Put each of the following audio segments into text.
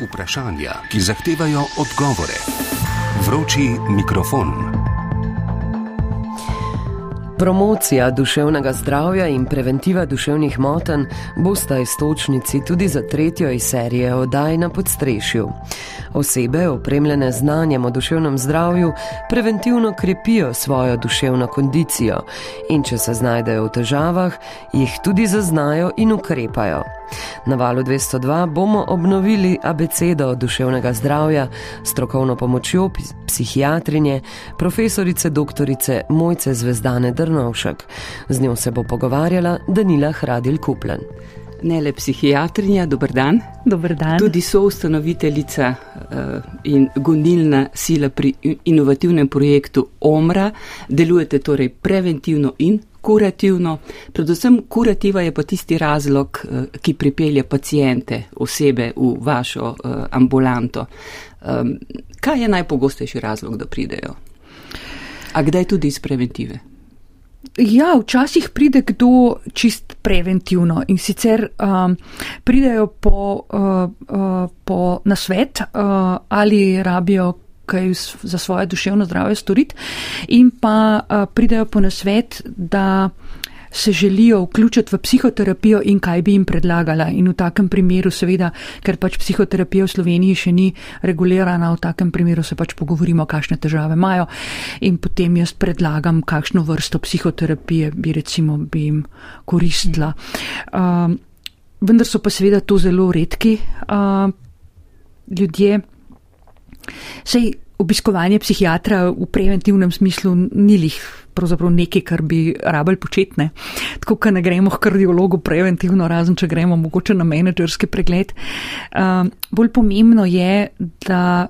Vprašanja, ki zahtevajo odgovore. Vroči mikrofon. Promocija duševnega zdravja in preventiva duševnih motenj bosta istočnici tudi za tretjo iz serije oddaj na podstrešju. Osebe, opremljene znanjem o duševnem zdravju, preventivno krepijo svojo duševno kondicijo in če se znajdejo v težavah, jih tudi zaznajo in ukrepajo. Na valu 202 bomo obnovili abecedo duševnega zdravja s strokovno pomočjo psihiatrinje, profesorice dr. Mojce Zvezdane Drnovšek. Z njo se bo pogovarjala Danila Hradil Kuplen. Ne le psihiatrinja, dober dan. Dober dan. Tudi soustanoviteljica uh, in gonilna sila pri inovativnem projektu OMRA. Delujete torej preventivno in kurativno. Predvsem kurativa je pa tisti razlog, uh, ki pripelje pacijente, osebe v vašo uh, ambulanto. Um, kaj je najpogostejši razlog, da pridejo? A kdaj tudi iz preventive? Ja, včasih pride kdo čist preventivno in sicer um, pridejo po, uh, uh, po nasvet uh, ali rabijo kaj za svoje duševno zdravje storiti in pa uh, pridejo po nasvet, da se želijo vključiti v psihoterapijo in kaj bi jim predlagala. In v takem primeru, seveda, ker pač psihoterapija v Sloveniji še ni regulirana, v takem primeru se pač pogovorimo, kakšne težave imajo in potem jaz predlagam, kakšno vrsto psihoterapije bi recimo bi jim koristila. Uh, vendar so pa seveda to zelo redki uh, ljudje. Sej obiskovanje psihiatra v preventivnem smislu ni lih pravzaprav nekaj, kar bi rabel početne. Tako, da ne gremo k kardiologu preventivno, razen če gremo mogoče na menedžerski pregled. Uh, bolj pomembno je, da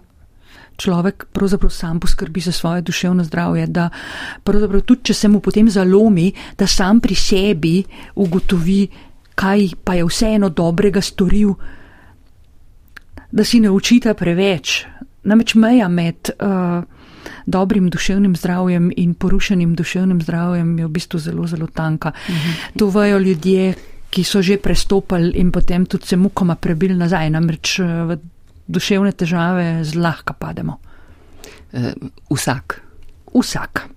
človek pravzaprav sam poskrbi za svoje duševno zdravje, da pravzaprav tudi, če se mu potem zalomi, da sam pri sebi ugotovi, kaj pa je vseeno dobrega storil, da si ne učita preveč. Namreč meja med uh, dobrim duševnim zdravjem in porušenim duševnim zdravjem je v bistvu zelo, zelo tanka. Mhm. To vajo ljudje, ki so že prestopali in potem tudi se mukoma prebili nazaj, namreč eh, v duševne težave zlahka pademo. Uh, vsak. Vsak.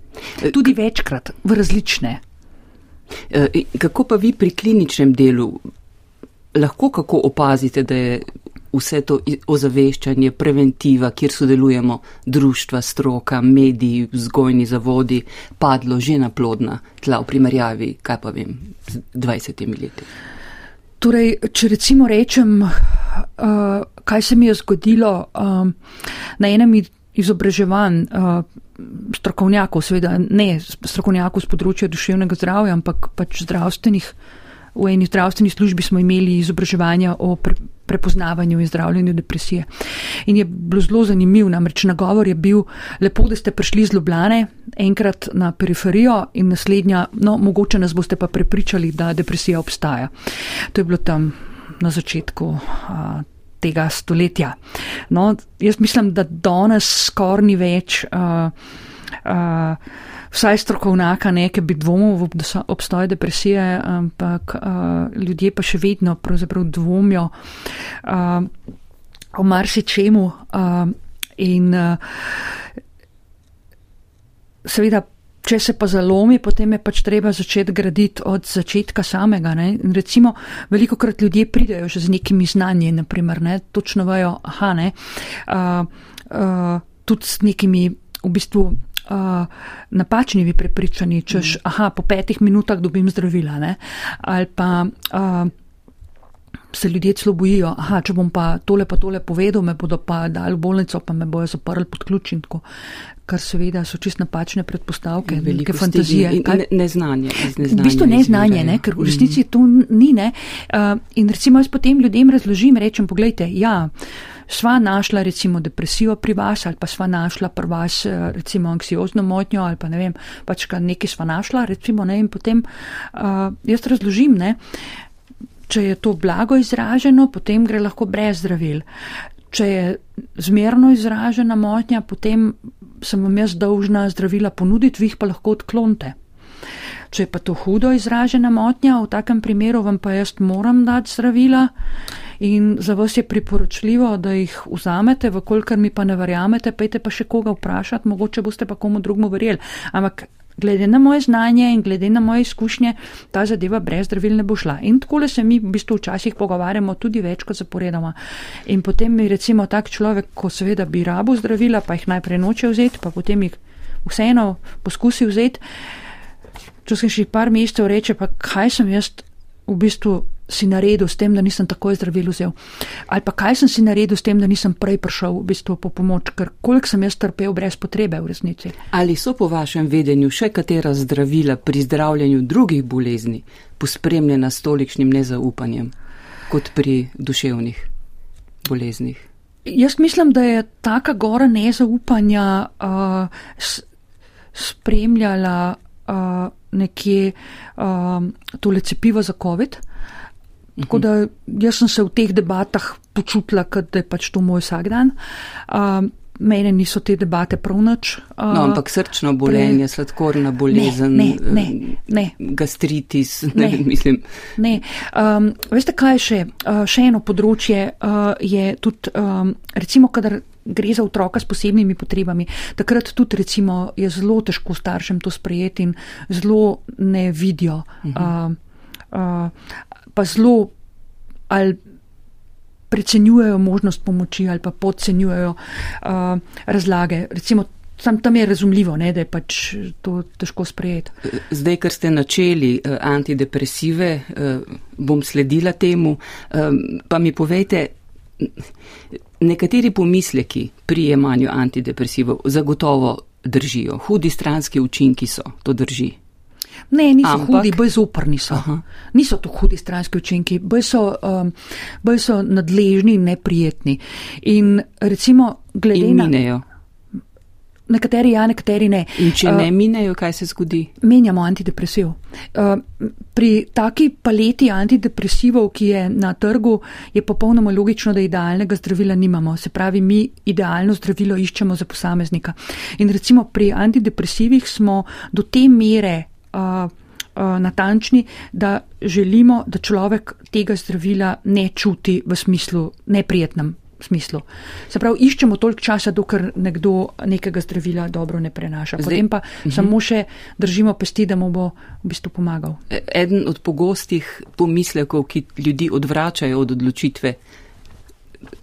Tudi večkrat, v različne. Uh, kako pa vi pri kliničnem delu lahko kako opazite, da je vse to ozaveščanje, preventiva, kjer sodelujemo društva, stroka, mediji, vzgojni zavodi, padlo že na plodna tla v primerjavi, kaj pa vem, z 20 leti. Torej, če recimo rečem, uh, kaj se mi je zgodilo uh, na enem izobraževanj uh, strokovnjakov, seveda ne strokovnjakov z področja duševnega zdravja, ampak pač zdravstvenih v eni zdravstveni službi smo imeli izobraževanja o pre, prepoznavanju in zdravljenju depresije. In je bilo zelo zanimivo, namreč nagovor je bil, lepo, da ste prišli iz Ljubljane, enkrat na periferijo in naslednja, no, mogoče nas boste pa prepričali, da depresija obstaja. To je bilo tam na začetku. A, tega stoletja. No, jaz mislim, da danes skoraj ni več uh, uh, vsaj strokovnjaka nekaj bi dvomil v obstoj depresije, ampak uh, ljudje pa še vedno pravzaprav dvomijo uh, o marsičemu uh, in uh, seveda. Če se pa zalomi, potem je pač treba začeti graditi od začetka samega. Ne? Recimo, veliko krat ljudje pridejo že z nekimi znanji, naprimer, ne? točno vajo, aha, ne, uh, uh, tudi s nekimi v bistvu uh, napačnimi prepričani, češ, mm. aha, po petih minutah dobim zdravila, ne? ali pa uh, se ljudje celo bojijo, aha, če bom pa tole pa tole povedal, me bodo pa dali v bolnico, pa me bojo zaprli pod ključ in tako. Kar seveda so čist napačne predpostavke, velike fantazije. In ne, neznanje. V bistvu neznanje, ne, ker v resnici mm. to ni. Ne. Uh, in recimo jaz potem ljudem razložim, rečem, pogledajte, ja sva našla recimo depresijo pri vas ali pa sva našla pri vas eh, recimo anksiozno motnjo ali pa ne vem, pač nekaj sva našla recimo ne in potem uh, jaz razložim, ne, če je to blago izraženo, potem gre lahko brez zdravil. Če je zmerno izražena motnja, potem sem vam jaz dolžna zdravila ponuditi, vi jih pa lahko odklonite. Če je pa to hudo izražena motnja, v takem primeru vam pa jaz moram dati zdravila in za vas je priporočljivo, da jih vzamete, vkolikor mi pa ne verjamete, pejte pa še koga vprašati, mogoče boste pa komu drugmu verjeli. Ampak glede na moje znanje in glede na moje izkušnje, ta zadeva brez zdravil ne bo šla. In tako se mi v bistvu včasih pogovarjamo tudi večkrat zaporedoma. In potem mi recimo tak človek, ko seveda bi rabo zdravila, pa jih najprej noče vzeti, pa potem jih vseeno poskusi vzeti, če se še par mesecev reče, pa kaj sem jaz v bistvu si naredil s tem, da nisem takoj zdravil vzel. Ali pa kaj sem si naredil s tem, da nisem prej prišel v bistvu po pomoč, ker koliko sem jaz trpel brez potrebe v resnici. Ali so po vašem vedenju še katera zdravila pri zdravljanju drugih bolezni pospremljena s tolikšnim nezaupanjem kot pri duševnih boleznih? Jaz mislim, da je taka gora nezaupanja uh, spremljala uh, nekje uh, tole cepivo za COVID. Uh, Tako da jaz sem se v teh debatah počutila, da je pač to moj vsak dan. Uh, mene niso te debate prav noč. Uh, no, ampak srčno bolenje, pre... sladkorna bolezen, ne, ne, ne, gastritis, ne, ne mislim. Ne. Um, veste, kaj je še? Uh, še eno področje uh, je tudi, um, recimo, kadar gre za otroka s posebnimi potrebami, takrat tudi recimo je zelo težko staršem to sprejeti in zelo ne vidijo. Uh -huh. uh, uh, pa zelo ali precenjujejo možnost pomoči ali pa podcenjujejo uh, razlage. Recimo, sam tam je razumljivo, ne, da je pač to težko sprejeti. Zdaj, ker ste načeli uh, antidepresive, uh, bom sledila temu, pa mi povejte, nekateri pomisleki pri jemanju antidepresivov zagotovo držijo. Hudi stranski učinki so, to drži. Ne, niso Ampak, hudi, bolj zoprni so. Aha. Niso to hudi stranski učinki, bolj so, um, bolj so nadležni in neprijetni. In recimo, glede in minejo. na. Nekateri ja, nekateri ne. In če ne uh, minejo, kaj se zgodi? Menjamo antidepresiv. Uh, pri taki paleti antidepresivov, ki je na trgu, je popolnoma logično, da idealnega zdravila nimamo. Se pravi, mi idealno zdravilo iščemo za posameznika. In recimo pri antidepresivih smo do te mere uh, natančni, da želimo, da človek tega zdravila ne čuti v smislu neprijetnem. Smislu. Se pravi, iščemo toliko časa, dokler nekdo nekega zdravila dobro ne prenaša. Zdaj, Potem pa uh mhm. -huh. samo še držimo pesti, da mu bo v bistvu pomagal. E, eden od pogostih pomislekov, ki ljudi odvračajo od odločitve,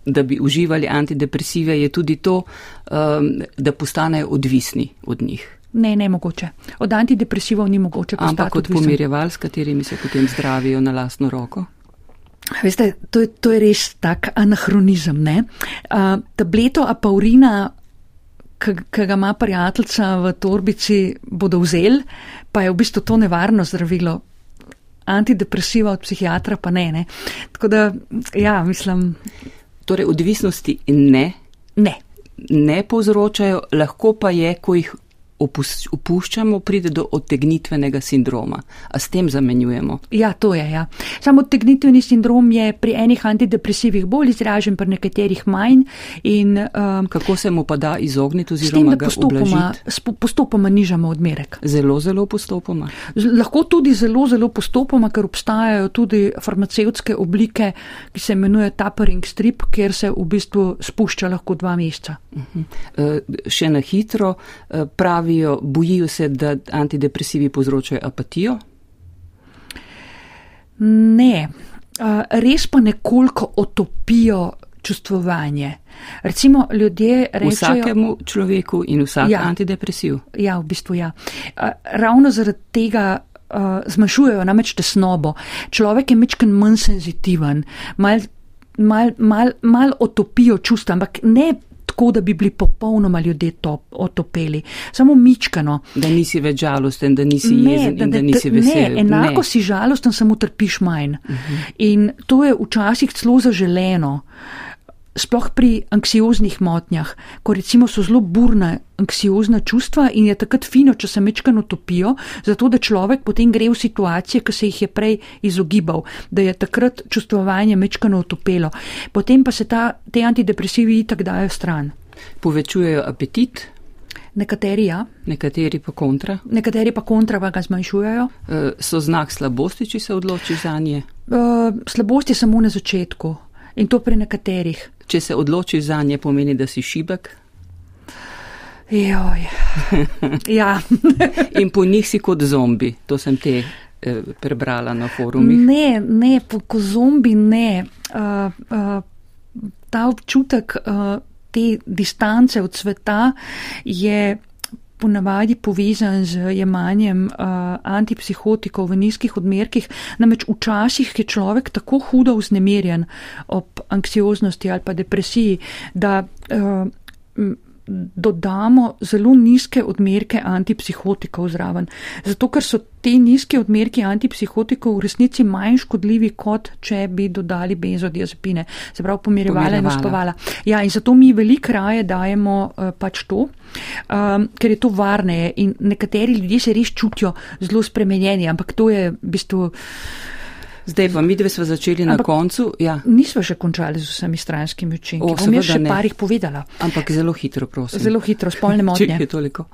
da bi uživali antidepresive, je tudi to, um, da postanejo odvisni od njih. Ne, ne mogoče. Od antidepresivov ni mogoče. Ampak kot pomirjeval, s katerimi se potem zdravijo na lastno roko? Veste, to je, to je res tak anahronizem. Uh, tableto apaurina, ki ga ima prijateljica v torbici, bodo vzeli, pa je v bistvu to nevarno zdravilo. Antidepresiva od psihiatra pa ne. ne. Tako da, ja, mislim. Torej, odvisnosti ne. Ne. Ne povzročajo, lahko pa je, ko jih opuščamo, pride do odtegnitvenega sindroma. A s tem zamenjujemo? Ja, to je. Ja. Samo odtegnitveni sindrom je pri enih antidepresivih bolj izražen, pri nekaterih manj. In, um, Kako se mu pa da izogniti oziroma tem, ga postopoma, postopoma nižamo odmerek? Zelo, zelo postopoma. Z, lahko tudi zelo, zelo postopoma, ker obstajajo tudi farmacevtske oblike, ki se imenuje tapering strip, kjer se v bistvu spušča lahko dva meseca. Uh -huh. uh, še na hitro uh, pravi pravijo, bojijo se, da antidepresivi povzročajo apatijo? Ne, res pa nekoliko otopijo čustvovanje. Recimo ljudje rečejo. Vsakemu človeku in vsak ja, antidepresiv. Ja, v bistvu ja. Ravno zaradi tega. Uh, zmanjšujejo namreč tesnobo. Človek je mečken manj senzitiven, mal, mal, mal, mal otopijo čustva, ampak ne tako, da bi bili popolnoma ljudje top, otopeli. Samo mičkano. Da nisi več žalosten, da nisi ne, jezen da, in da, da nisi vesel. Ne, enako ne. si žalosten, samo trpiš manj. Uh mhm. -huh. In to je včasih celo zaželeno. Sploh pri anksioznih motnjah, ko recimo so zelo burna anksiozna čustva in je takrat fino, če se mečkano topijo, zato da človek potem gre v situacije, ki se jih je prej izogibal, da je takrat čustvovanje mečkano otopelo. Potem pa se ta, te antidepresivi itak dajo stran. Povečujejo apetit. Nekateri ja. Nekateri pa kontra. Nekateri pa kontra pa ga zmanjšujejo. E, so znak slabosti, če se odloči za nje? E, slabosti samo na začetku In to pri nekaterih. Če se odločiš za nje, pomeni, da si šibek. Joj. ja. In po njih si kot zombi. To sem te eh, prebrala na forumih. Ne, ne, kot zombi ne. Uh, uh, ta občutek uh, te distance od sveta je ponavadi povezan z jemanjem uh, antipsihotikov v nizkih odmerkih. Namreč včasih je človek tako hudo vznemirjen ob anksioznosti ali pa depresiji, da uh, dodamo zelo nizke odmerke antipsihotikov zraven. Zato, ker so te nizke odmerki antipsihotikov v resnici manj škodljivi, kot če bi dodali benzodiazepine, se pravi pomirjevala in uspovala. Ja, in zato mi veliko raje dajemo uh, pač to, um, ker je to varneje in nekateri ljudje se res čutijo zelo spremenjeni, ampak to je v bistvu. Zdaj pa mi dve smo začeli Ampak na koncu. Ja. Nismo še končali z vsemi stranskimi učinki. Bom jaz še ne. par jih povedala. Ampak zelo hitro, prosim. Zelo hitro, spolne motnje. Če je toliko.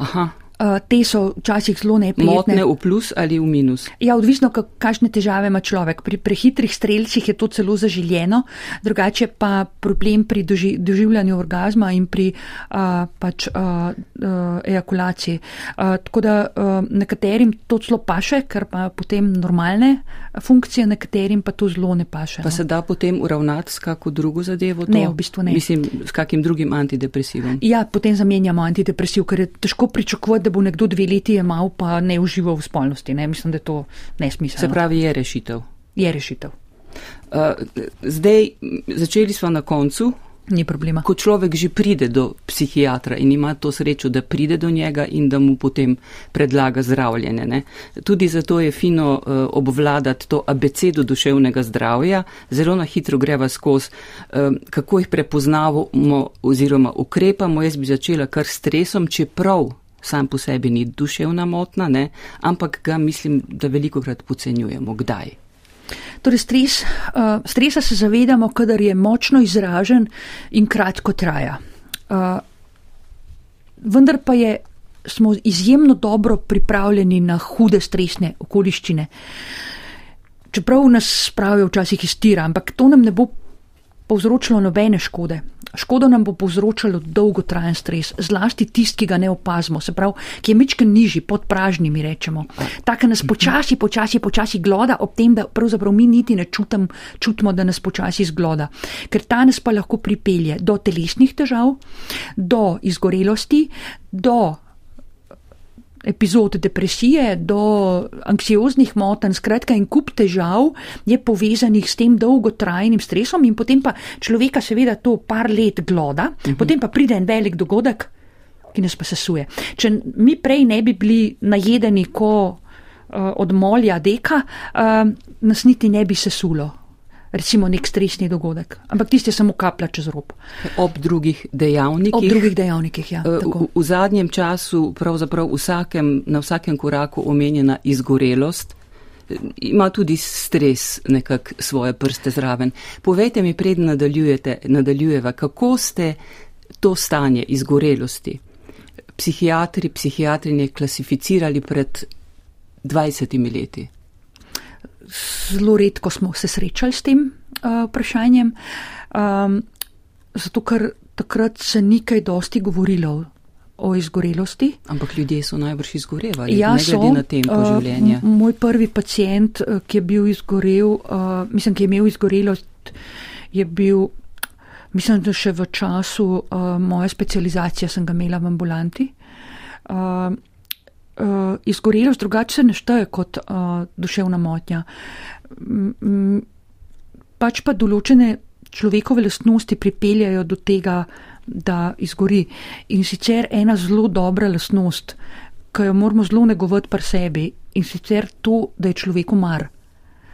Aha. Eh, te so včasih zelo neprijetne. Motne v plus ali v minus? Ja, odvisno, kakšne težave ima človek. Pri prehitrih streljcih je to celo zaželjeno, drugače pa problem pri doži, doživljanju orgazma in pri uh, pač, uh, uh, ejakulaciji. Uh, tako da uh, nekaterim to celo paše, ker pa potem normalne funkcije, nekaterim pa to zelo ne paše. Pa no. se da potem uravnati s kako drugo zadevo? To? Ne, v bistvu ne. Mislim, s kakim drugim antidepresivom? Ja, potem zamenjamo antidepresiv, ker je težko pričakovati, bo nekdo dve leti imel, pa ne užival v spolnosti. Ne? Mislim, da je to nesmiselno. Se pravi, je rešitev. Je rešitev. Uh, zdaj, začeli smo na koncu. Ni problema. Ko človek že pride do psihiatra in ima to srečo, da pride do njega in da mu potem predlaga zdravljenje. Ne? Tudi zato je fino uh, obvladati to abecedo duševnega zdravja, zelo na hitro greva skozi, uh, kako jih prepoznavamo oziroma ukrepamo. Jaz bi začela kar stresom, čeprav sam po sebi ni duševna motna, ne? ampak ga mislim, da veliko krat pocenjujemo. Kdaj? Torej, stres, uh, stresa se zavedamo, kadar je močno izražen in kratko traja. Uh, vendar pa je, smo izjemno dobro pripravljeni na hude stresne okoliščine. Čeprav nas spravijo včasih iz tira, ampak to nam ne bo povzročilo nobene škode. Škodo nam bo povzročalo dolgotrajen stres, zlasti tisti, ki ga ne opazimo, se pravi, ki je mečken nižji, pod pražnimi rečemo. Tako nas počasi, počasi, počasi gloda, ob tem, da pravzaprav mi niti ne čutim, čutimo, da nas počasi zgloda. Ker ta nas pa lahko pripelje do telesnih težav, do izgorelosti, do epizod depresije do anksioznih motenj, skratka in kup težav je povezanih s tem dolgotrajnim stresom in potem pa človeka seveda to par let gloda, uh mhm. -huh. potem pa pride en velik dogodek, ki nas pa sesuje. Če mi prej ne bi bili najedeni ko uh, od molja deka, uh, nas niti ne bi sesulo recimo nek stresni dogodek. Ampak tisti je samo kaplja čez rob. Ob drugih dejavnikih. Ob drugih dejavnikih, ja. Eh, v, v zadnjem času pravzaprav vsakem, na vsakem koraku omenjena izgorelost. Eh, ima tudi stres nekak svoje prste zraven. Povejte mi, preden nadaljujete, nadaljujeva, kako ste to stanje izgorelosti psihiatri, psihiatrinje klasificirali pred 20 leti? Zelo redko smo se srečali s tem uh, vprašanjem, um, zato ker takrat se ni kaj dosti govorilo o izgorelosti. Ampak ljudje so najbrž izgorevali, ja, ne glede na tempo uh, življenja. Moj prvi pacijent, uh, ki je bil izgorel, uh, mislim, ki je imel izgorelost, je bil, mislim, da še v času uh, moje specializacije sem ga imela v ambulanti. Uh, uh, izgorelost drugače se ne šteje kot uh, duševna motnja. Mm, pač pa določene človekove lastnosti pripeljajo do tega, da izgori. In sicer ena zelo dobra lastnost, ki jo moramo zelo negovati pri sebi, in sicer to, da je človeku mar.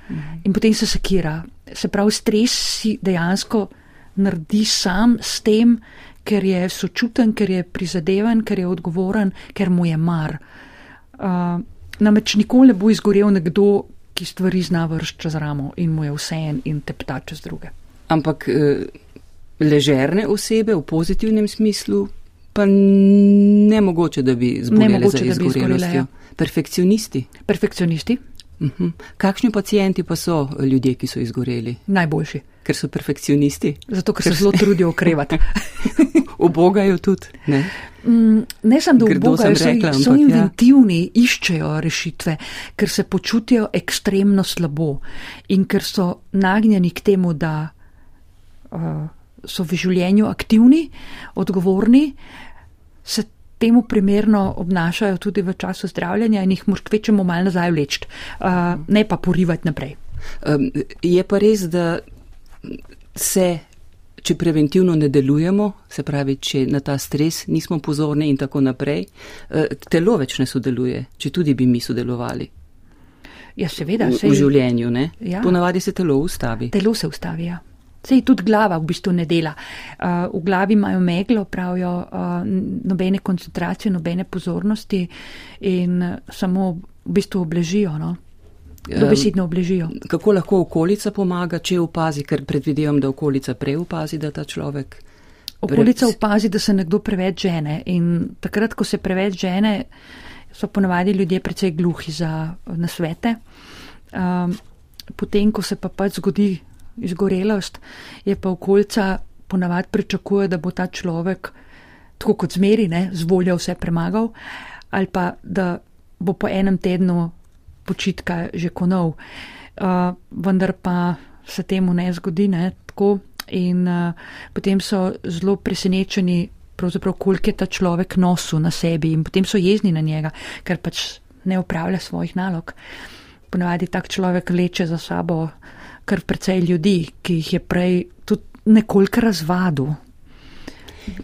Mhm. In potem se sekira. Se pravi, stres si dejansko naredi sam s tem, ker je sočuten, ker je prizadeven, ker je odgovoren, ker mu je mar. Uh, namreč nikoli ne bo izgorel nekdo, ki stvari zna vršiti čez ramo in mu je vse en in tepta čez druge. Ampak uh, ležerne osebe v pozitivnem smislu pa ne mogoče, da bi zbolele za izgorelostjo. Ja. Perfekcionisti. Perfekcionisti. Uh mhm. -huh. Kakšni pacijenti pa so ljudje, ki so izgoreli? Najboljši. Ker so perfekcionisti. Zato, ker se zelo trudijo okrevati. Ubogajo tudi. Ne, Mm, ne samo, da Grdo sem ubogajo, so, rekla, so ampak ja. inventivni, iščejo rešitve, ker se počutijo ekstremno slabo in ker so nagnjeni k temu, da uh, so v življenju aktivni, odgovorni, se temu primerno obnašajo tudi v času zdravljenja in jih moraš kvečemu malo nazaj vleči, uh, ne pa porivati naprej. Um, je pa res, da se, če preventivno ne delujemo, se pravi, če na ta stres nismo pozorni in tako naprej, uh, telo več ne sodeluje, če tudi bi mi sodelovali Ja, seveda, v, sej, v življenju. Ne? Ja. Ponavadi se telo ustavi. telo se ustavi. Ja. Sej tudi glava v bistvu ne dela. Uh, v glavi imajo meglo, pravijo uh, nobene koncentracije, nobene pozornosti in samo v bistvu obležijo. No? Dobesedno obležijo. Kako lahko okolica pomaga, če opazi, ker predvidevam, da okolica prej opazi, da ta človek. Okolica Pred- opazi, da se nekdo preveč žene in takrat, ko se preveč žene, so ponavadi ljudje precej gluhi za nasvete. Um, potem, ko se pa pač zgodi izgorelost, je pa okolica ponavadi pričakuje, da bo ta človek tako kot zmeri, ne, z voljo vse premagal, ali pa da bo po enem tednu počitka že konov. Uh, vendar pa se temu ne zgodi, ne, tako. In uh, potem so zelo presenečeni, pravzaprav, koliko je ta človek nosil na sebi, in potem so jezni na njega, ker pač ne upravlja svojih nalog. Ponavadi tak človek leče za sabo kar precej ljudi, ki jih je prej tudi nekoliko razvadil,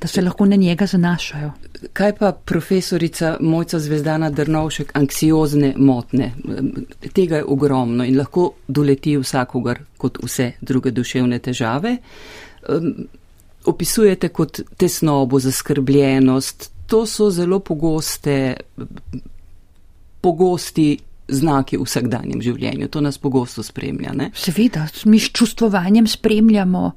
da se lahko na njega zanašajo. Kaj pa profesorica Mojca Zvezdana Drnovšek, anksiozne motne? Tega je ogromno in lahko doleti vsakogar kot vse druge duševne težave. Opisujete kot tesnobo, zaskrbljenost. To so zelo pogoste, pogosti znaki v vsakdanjem življenju. To nas pogosto spremlja. Ne? Seveda, mi s čustvovanjem spremljamo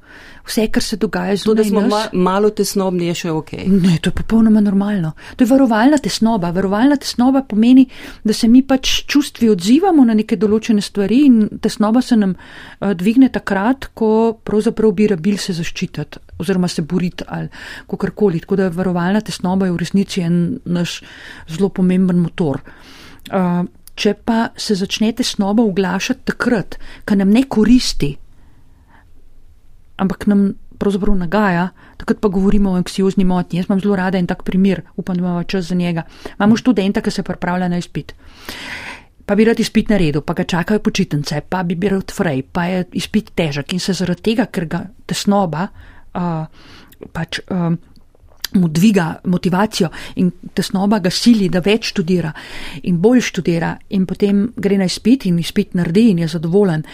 vse, kar se dogaja To, da smo ma, malo tesnobni, je še ok. Ne, to je popolnoma normalno. To je varovalna tesnoba. Varovalna tesnoba pomeni, da se mi pač čustvi odzivamo na neke določene stvari in tesnoba se nam uh, dvigne takrat, ko pravzaprav bi rabil se zaščititi oziroma se boriti ali kakorkoli. Tako da varovalna tesnoba je v resnici en naš zelo pomemben motor. Uh, če pa se začne tesnoba oglašati takrat, ko nam ne koristi, ampak nam pravzaprav nagaja, takrat pa govorimo o anksiozni motnji. Jaz imam zelo rada en tak primer, upam, da imamo čas za njega. Imamo študenta, ki se pripravlja na izpit. Pa bi rad izpit naredil, pa ga čakajo počitnice, pa bi bil frej, pa je izpit težek in se zaradi tega, ker ga tesnoba uh, pač. Uh, mu dviga motivacijo in tesnoba ga sili, da več študira in bolj študira in potem gre na izpit in izpit naredi in je zadovoljen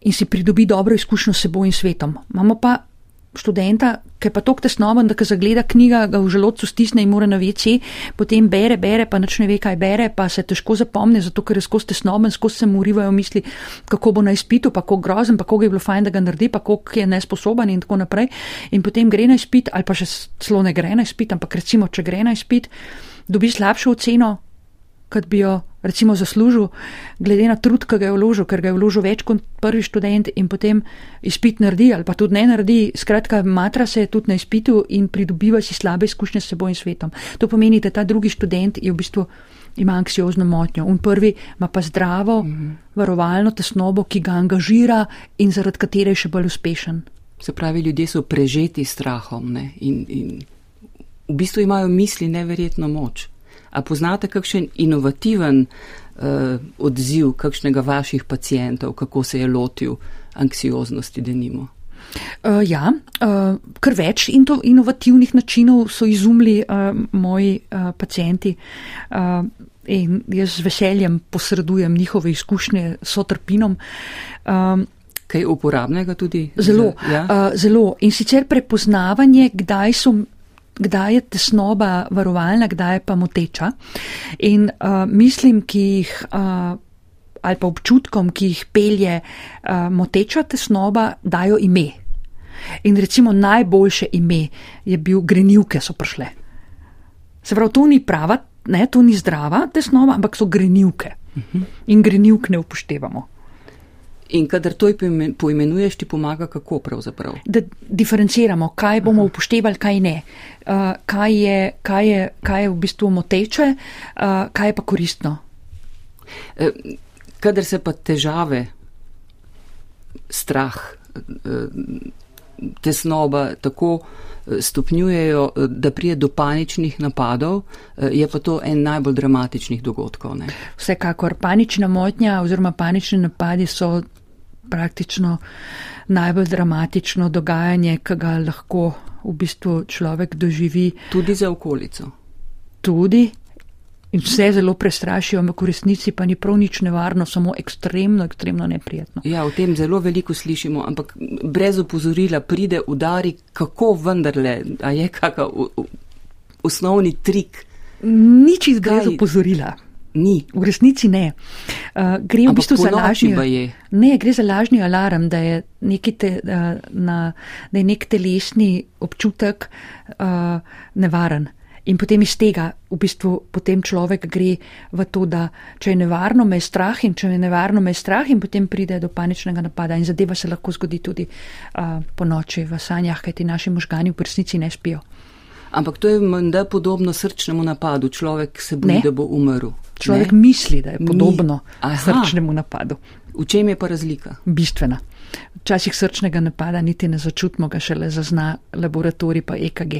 in si pridobi dobro izkušnjo s seboj in svetom. Imamo pa študenta, ki je pa tok tesnoben, da ko zagleda knjiga, ga v želodcu stisne in mora na vece, potem bere, bere, pa nič ne ve, kaj bere, pa se težko zapomne, zato ker je skozi tesnoben, skozi se mu urivajo misli, kako bo na izpitu, pa kako grozen, pa kako je bilo fajn, da ga naredi, pa kako je nesposoben in tako naprej. In potem gre na izpit, ali pa še celo ne gre na izpit, ampak recimo, če gre na izpit, dobi slabšo oceno, kot bi jo recimo zaslužil, glede na trud, ki ga je vložil, ker ga je vložil več kot prvi študent in potem izpit naredi ali pa tudi ne naredi. Skratka, matra se tudi na izpitu in pridobiva si slabe izkušnje s seboj in svetom. To pomeni, da ta drugi študent je v bistvu ima anksiozno motnjo. In prvi ima pa zdravo, mm -hmm. varovalno tesnobo, ki ga angažira in zaradi katere je še bolj uspešen. Se pravi, ljudje so prežeti strahom ne? in, in v bistvu imajo misli neverjetno moč. A poznate kakšen inovativen uh, odziv kakšnega vaših pacijentov, kako se je lotil anksioznosti, da nimo? Uh, ja, uh, kar več in to inovativnih načinov so izumili uh, moji uh, pacijenti uh, in jaz z veseljem posredujem njihove izkušnje s otrpinom. Um, Kaj uporabnega tudi? Zelo, za, ja? uh, zelo. In sicer prepoznavanje, kdaj so kdaj je tesnoba varovalna, kdaj je pa moteča. In uh, mislim, ki jih. Uh, ali pa občutkom, ki jih pelje uh, moteča tesnoba, dajo ime. In recimo najboljše ime je bil grenivke so prišle. Se pravi, to ni prava, ne, to ni zdrava tesnoba, ampak so grenivke. In grenivk ne upoštevamo. In kadar to poimenuješ, ti pomaga kako pravzaprav? Da diferenciramo, kaj bomo Aha. upoštevali, kaj ne. Uh, kaj, je, kaj, je, kaj je v bistvu moteče, uh, kaj je pa koristno. Uh, kadar se pa težave, strah, uh, tesnoba tako eh, stopnjujejo, da prije do paničnih napadov, je pa to en najbolj dramatičnih dogodkov. Ne? Vsekakor panična motnja oziroma panični napadi so praktično najbolj dramatično dogajanje, ki ga lahko v bistvu človek doživi. Tudi za okolico. Tudi, in vse zelo prestrašijo, ampak v resnici pa ni prav nič nevarno, samo ekstremno, ekstremno neprijetno. Ja, o tem zelo veliko slišimo, ampak brez upozorila pride udari, kako vendarle, a je kakav osnovni trik. Nič iz brez upozorila. Ni. V resnici ne. Uh, gre v bistvu za lažni, ne, gre za lažni alarm, da je, te, uh, na, da je nek telesni občutek uh, nevaren. In potem iz tega v bistvu potem človek gre v to, da če je nevarno, me je strah in če je nevarno, me je strah in potem pride do paničnega napada in zadeva se lahko zgodi tudi uh, po noči v sanjah, kajti naši možgani v resnici ne spijo. Ampak to je menda podobno srčnemu napadu. Človek se boji, da bo umrl. Človek ne? misli, da je podobno srčnemu napadu. V čem je pa razlika? Bistvena. Včasih srčnega napada niti ne začutimo, ga šele zazna laboratorij pa EKG.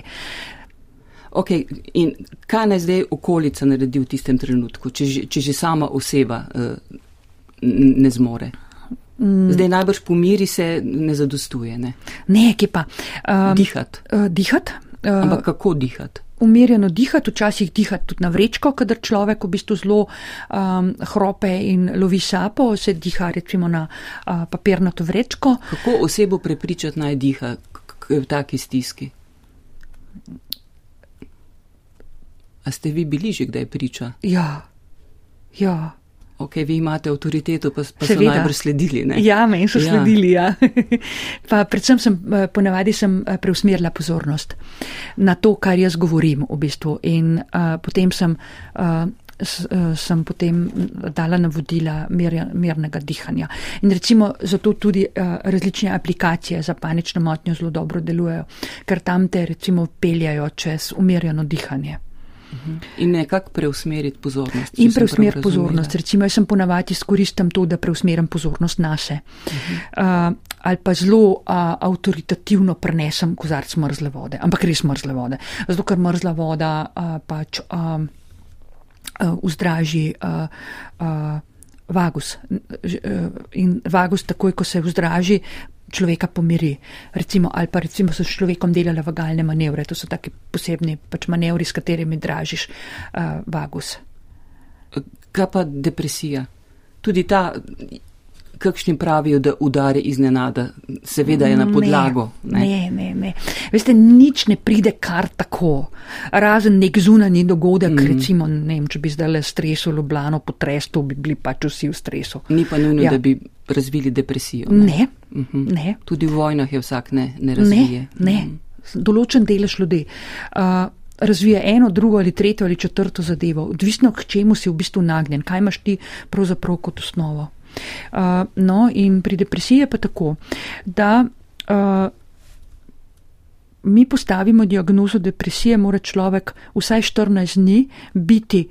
Ok, in kaj naj zdaj okolica naredi v tistem trenutku, če, če že sama oseba uh, ne zmore? Mm. Zdaj najbrž pomiri se ne zadostuje. Ne, ne ki pa. Um, dihat. Uh, dihat. Uh, Ampak kako dihati? Umirjeno dihati, včasih dihati tudi na vrečko, kadar človek v bistvu zelo um, hrope in lovi sapo, se diha recimo na uh, papirnato vrečko. Kako osebo prepričati naj diha v taki stiski? A ste vi bili že kdaj priča? Ja, ja. Ok, vi imate avtoriteto, pa, pa so najbolj sledili. Ne? Ja, meni so ja. sledili. Ja. pa predvsem sem, eh, ponavadi sem eh, preusmerila pozornost na to, kar jaz govorim v bistvu. In uh, potem sem, uh, s, uh, sem potem dala navodila mir, mirnega dihanja. In recimo zato tudi uh, različne aplikacije za panično motnjo zelo dobro delujejo, ker tam te recimo peljajo čez umirjeno dihanje. In nekako preusmeriti pozornost. In preusmeriti pozornost. Recimo, jaz sem ponavadi izkoristim to, da preusmerim pozornost na se. Uh -huh. uh, ali pa zelo uh, avtoritativno prenesem kozarc mrzle vode, ampak res mrzle vode. Zato, ker mrzla voda uh, pač uh, uh, vzdraži. Uh, uh, Vagus. In vagus, takoj ko se vzdraži, človeka pomiri. Recimo, ali pa recimo so s človekom delali vagalne manevre, to so taki posebni pač manevri, s katerimi dražiš uh, vagus. Kaj pa depresija? Tudi ta, kakšni pravijo, da udari iznenada, seveda je na podlago. Ne, ne, ne. ne. Veste, nič ne pride kar tako. Razen nek zunanji dogodek, mm. recimo, ne vem, če bi zdaj le stresu Ljubljano potrestil, bi bili pač vsi v stresu. Ni pa nujno, ja. da bi razvili depresijo. Ne. ne. Uh mhm. -huh. ne. Tudi v vojnah je vsak ne, ne razvije. Ne, ne. Mhm. določen delež ljudi. Uh, Razvije eno, drugo ali tretjo ali četrto zadevo, odvisno, k čemu si v bistvu nagnjen, kaj imaš ti pravzaprav kot osnovo. Uh, no, in pri depresiji je pa tako, da uh, mi postavimo diagnozo depresije, mora človek vsaj 14 dni biti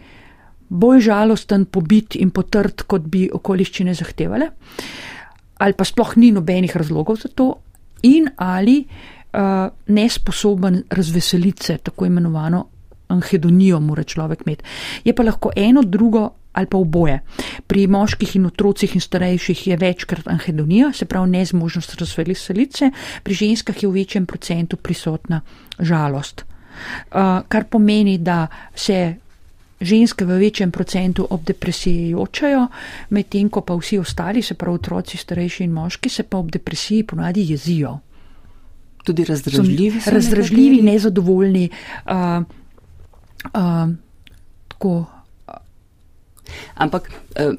bolj žalosten, pobit in potrd, kot bi okoliščine zahtevale. Uh, ali pa sploh ni nobenih razlogov za to, in ali uh, nesposoben razveseliti se, tako imenovano anhedonijo, mora človek imeti. Je pa lahko eno, drugo ali pa oboje. Pri moških in otrocih in starejših je večkrat anhedonija, se pravi nezmožnost razveseliti se, pri ženskah je v večjem procentu prisotna žalost. Uh, kar pomeni, da se ženske v večjem procentu ob depresiji jočajo, medtem ko pa vsi ostali, se pravi otroci, starejši in moški, se pa ob depresiji ponadi jezijo. Tudi razdražljivi. Razdražljivi, nezadovoljni. Uh, uh, tako. Ampak. Uh,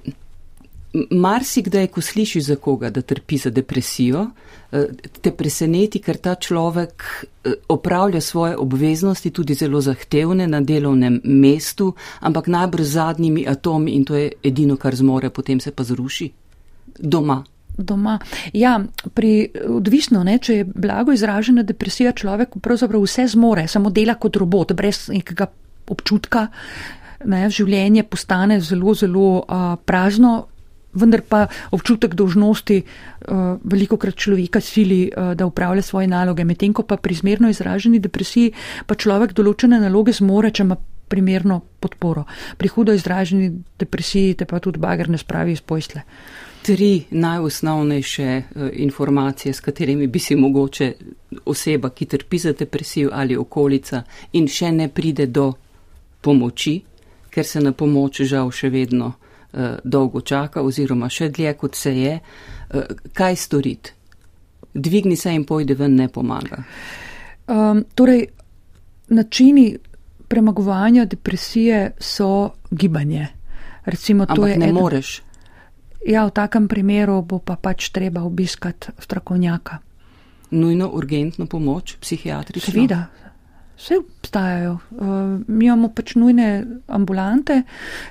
Marsikdaj, ko slišiš za koga, da trpi za depresijo, eh, te preseneti, ker ta človek eh, opravlja svoje obveznosti, tudi zelo zahtevne na delovnem mestu, ampak najbrž zadnjimi atomi in to je edino, kar zmore, potem se pa zruši doma. doma. Ja, pri, odvisno, ne, če je blago izražena depresija, človek pravzaprav vse zmore, samo dela kot robot, brez nekega občutka. Ne, življenje postane zelo, zelo uh, prazno, vendar pa občutek dožnosti uh, veliko krat človeka sili, uh, da upravlja svoje naloge. Medtem ko pa pri zmerno izraženi depresiji pa človek določene naloge zmore, če ima primerno podporo. Pri hudo izraženi depresiji te pa tudi bager ne spravi iz posle. Tri najosnovnejše uh, informacije, s katerimi bi si mogoče oseba, ki trpi za depresijo ali okolica in še ne pride do pomoči, ker se na pomoč žal še vedno dolgo čaka oziroma še dlje kot se je, uh, kaj storiti? Dvigni se in pojdi ven ne pomaga. Um, torej, načini premagovanja depresije so gibanje. Recimo, Ampak ne eden... moreš. Ja, v takem primeru bo pa pač treba obiskati strokovnjaka. Nujno urgentno pomoč, psihiatrično? Seveda, Vse obstajajo. Uh, mi imamo pač nujne ambulante,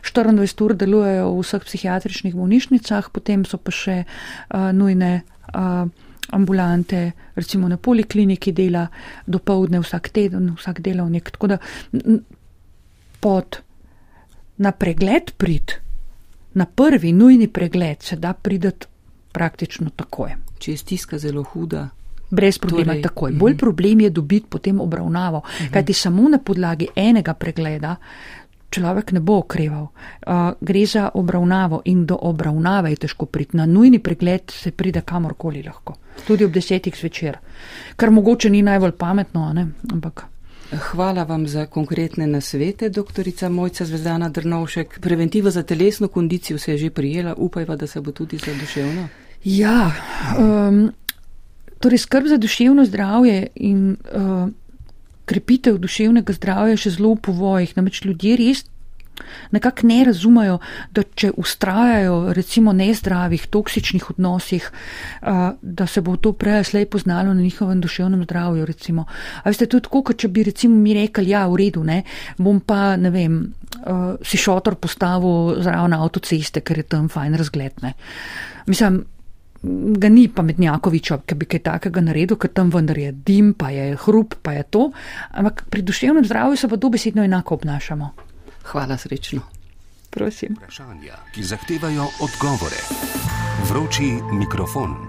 24 ur delujejo v vseh psihiatričnih bolnišnicah, potem so pa še uh, nujne uh, ambulante, recimo na polikliniki dela do povdne vsak teden, vsak delovnik. Tako da pod na pregled prid, na prvi nujni pregled se da prideti praktično takoj. Če je stiska zelo huda, brez problema torej, takoj. Bolj mm. problem je dobiti potem obravnavo, mm -hmm. kajti samo na podlagi enega pregleda človek ne bo okreval. Uh, gre za obravnavo in do obravnave je težko priti. Na nujni pregled se pride kamorkoli lahko, tudi ob desetih zvečer, kar mogoče ni najbolj pametno, ne? ampak. Hvala vam za konkretne nasvete, doktorica Mojca Zvezdana Drnovšek. Preventiva za telesno kondicijo se je že prijela, upajva, da se bo tudi za duševno. Ja, um, Torej, skrb za duševno zdravje in uh, krepitev duševnega zdravja je še zelo v povojih. Namreč ljudje res nekako ne razumejo, da če ustrajajo recimo nezdravih, toksičnih odnosih, uh, da se bo to prej slej poznalo na njihovem duševnem zdravju. Recimo. A veste, to je tako, kot če bi recimo mi rekli, ja, v redu, ne, bom pa, ne vem, uh, si šotor postavil zraven avtoceste, ker je tam fajn razgledne. Mislim, ga ni pametnjakoviča, ki bi kaj takega naredil, ker tam vendar je dim, pa je hrup, pa je to. Ampak pri duševnem zdravju se pa dobesedno enako obnašamo. Hvala srečno. Prosim. Vprašanja, ki zahtevajo odgovore. Vroči mikrofon.